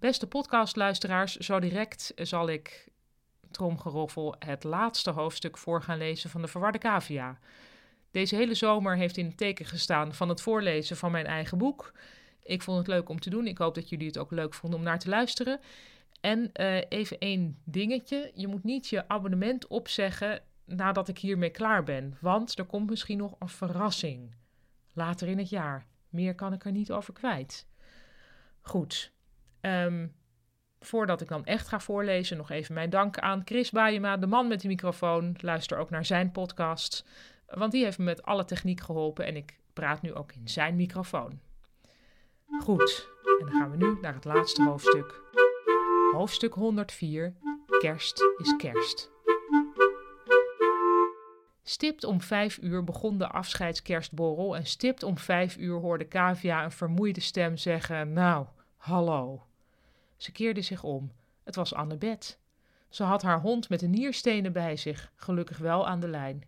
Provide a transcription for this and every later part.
Beste podcastluisteraars, zo direct zal ik, tromgeroffel, het laatste hoofdstuk voor gaan lezen van de Verwarde Cavia. Deze hele zomer heeft in het teken gestaan van het voorlezen van mijn eigen boek. Ik vond het leuk om te doen. Ik hoop dat jullie het ook leuk vonden om naar te luisteren. En uh, even één dingetje. Je moet niet je abonnement opzeggen nadat ik hiermee klaar ben. Want er komt misschien nog een verrassing. Later in het jaar. Meer kan ik er niet over kwijt. Goed. Um, voordat ik dan echt ga voorlezen, nog even mijn dank aan Chris Baayema, de man met de microfoon. Luister ook naar zijn podcast. Want die heeft me met alle techniek geholpen en ik praat nu ook in zijn microfoon. Goed, en dan gaan we nu naar het laatste hoofdstuk. Hoofdstuk 104. Kerst is kerst. Stipt om vijf uur begon de afscheidskerstborrel en stipt om vijf uur hoorde Kavia een vermoeide stem zeggen: Nou, hallo. Ze keerde zich om. Het was Annabeth. Ze had haar hond met de nierstenen bij zich, gelukkig wel aan de lijn.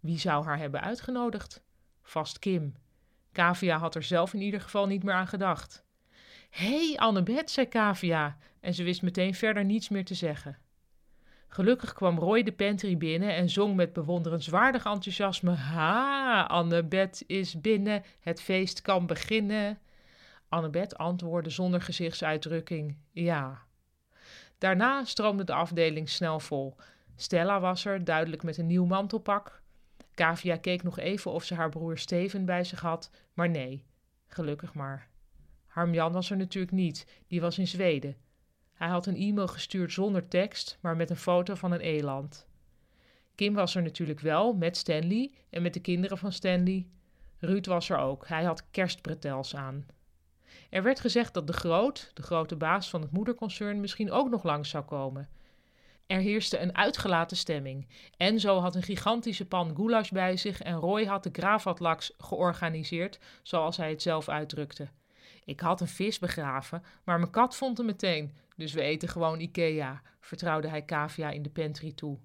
Wie zou haar hebben uitgenodigd? Vast Kim. Kavia had er zelf in ieder geval niet meer aan gedacht. Hé, hey, Annabeth, zei Kavia, en ze wist meteen verder niets meer te zeggen. Gelukkig kwam Roy de pantry binnen en zong met bewonderenswaardig enthousiasme: Ha, Annabeth is binnen, het feest kan beginnen. Annabeth antwoordde zonder gezichtsuitdrukking: Ja. Daarna stroomde de afdeling snel vol. Stella was er, duidelijk met een nieuw mantelpak. Kavia keek nog even of ze haar broer Steven bij zich had, maar nee, gelukkig maar. Harmjan was er natuurlijk niet, die was in Zweden. Hij had een e-mail gestuurd zonder tekst, maar met een foto van een eland. Kim was er natuurlijk wel, met Stanley en met de kinderen van Stanley. Ruud was er ook, hij had kerstbretels aan. Er werd gezegd dat de Groot, de grote baas van het moederconcern, misschien ook nog langs zou komen. Er heerste een uitgelaten stemming. Enzo had een gigantische pan goulash bij zich en Roy had de gravatlaks georganiseerd, zoals hij het zelf uitdrukte. Ik had een vis begraven, maar mijn kat vond hem meteen, dus we eten gewoon Ikea, vertrouwde hij Kavia in de pantry toe.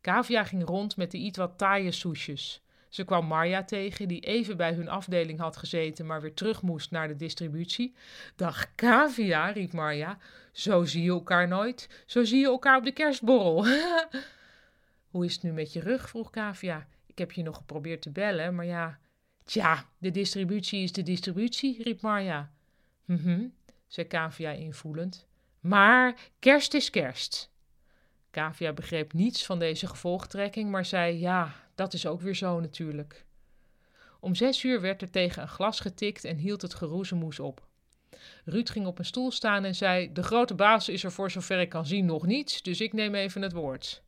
Kavia ging rond met de iets wat taaie soesjes. Ze kwam Marja tegen, die even bij hun afdeling had gezeten, maar weer terug moest naar de distributie. Dag Kavia, riep Marja. Zo zie je elkaar nooit. Zo zie je elkaar op de kerstborrel. Hoe is het nu met je rug? vroeg Kavia. Ik heb je nog geprobeerd te bellen, maar ja. Tja, de distributie is de distributie, riep Marja. Mhm, zei Kavia invoelend. Maar kerst is kerst. Kavia begreep niets van deze gevolgtrekking, maar zei: Ja, dat is ook weer zo natuurlijk. Om zes uur werd er tegen een glas getikt en hield het geroezemoes op. Ruud ging op een stoel staan en zei: De grote baas is er voor zover ik kan zien nog niet, dus ik neem even het woord.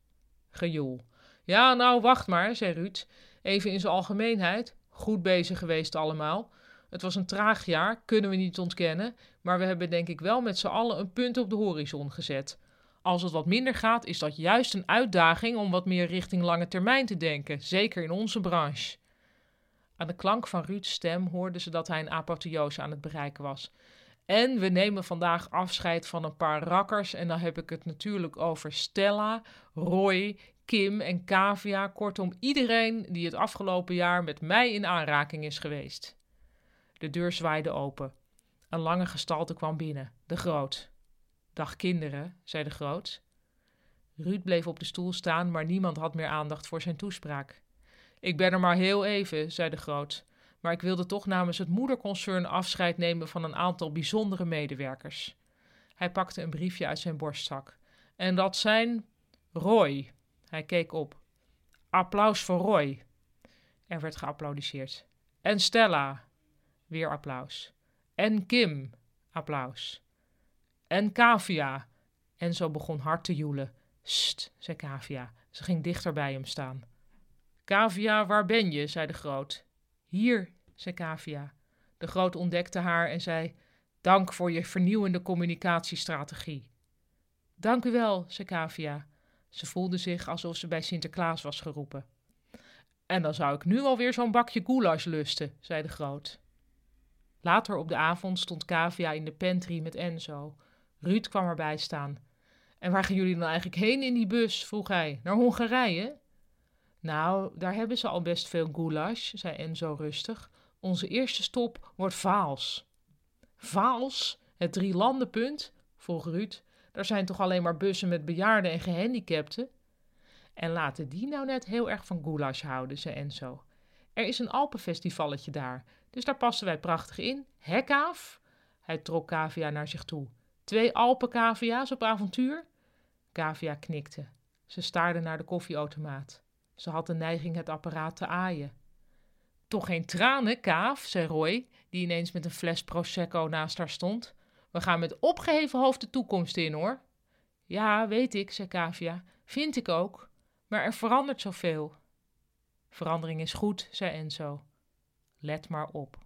Gejoel. Ja, nou, wacht maar, zei Ruud. Even in zijn algemeenheid. Goed bezig geweest allemaal. Het was een traag jaar, kunnen we niet ontkennen, maar we hebben denk ik wel met z'n allen een punt op de horizon gezet. Als het wat minder gaat, is dat juist een uitdaging om wat meer richting lange termijn te denken, zeker in onze branche. Aan de klank van Ruud's stem hoorden ze dat hij een apotheose aan het bereiken was. En we nemen vandaag afscheid van een paar rakkers. En dan heb ik het natuurlijk over Stella, Roy, Kim en Kavia. Kortom, iedereen die het afgelopen jaar met mij in aanraking is geweest. De deur zwaaide open. Een lange gestalte kwam binnen, de groot. Dag kinderen, zei de groot. Ruud bleef op de stoel staan, maar niemand had meer aandacht voor zijn toespraak. Ik ben er maar heel even, zei de groot, maar ik wilde toch namens het moederconcern afscheid nemen van een aantal bijzondere medewerkers. Hij pakte een briefje uit zijn borstzak. En dat zijn Roy. Hij keek op. Applaus voor Roy. Er werd geapplaudiseerd. En Stella. Weer applaus. En Kim. Applaus. En Kavia. En zo begon hard te joelen. Sst, zei Kavia. Ze ging dichter bij hem staan. Kavia, waar ben je? zei de groot. Hier, zei Kavia. De groot ontdekte haar en zei: Dank voor je vernieuwende communicatiestrategie. Dank u wel, zei Kavia. Ze voelde zich alsof ze bij Sinterklaas was geroepen. En dan zou ik nu alweer zo'n bakje goulash lusten, zei de groot. Later op de avond stond Kavia in de pantry met Enzo. Ruud kwam erbij staan. En waar gaan jullie dan eigenlijk heen in die bus? vroeg hij. Naar Hongarije? Nou, daar hebben ze al best veel goulash, zei Enzo rustig. Onze eerste stop wordt Vaals. Vaals? Het drielandenpunt? vroeg Ruud. Daar zijn toch alleen maar bussen met bejaarden en gehandicapten? En laten die nou net heel erg van goulash houden, zei Enzo. Er is een Alpenfestivalletje daar, dus daar passen wij prachtig in. Hè, Kaaf? Hij trok Kavia naar zich toe. Twee Alpencavia's op avontuur? Kavia knikte. Ze staarde naar de koffieautomaat. Ze had de neiging het apparaat te aaien. Toch geen tranen, Kaaf, zei Roy, die ineens met een fles Prosecco naast haar stond. We gaan met opgeheven hoofd de toekomst in, hoor. Ja, weet ik, zei Kavia. Vind ik ook. Maar er verandert zoveel. Verandering is goed, zei Enzo. Let maar op.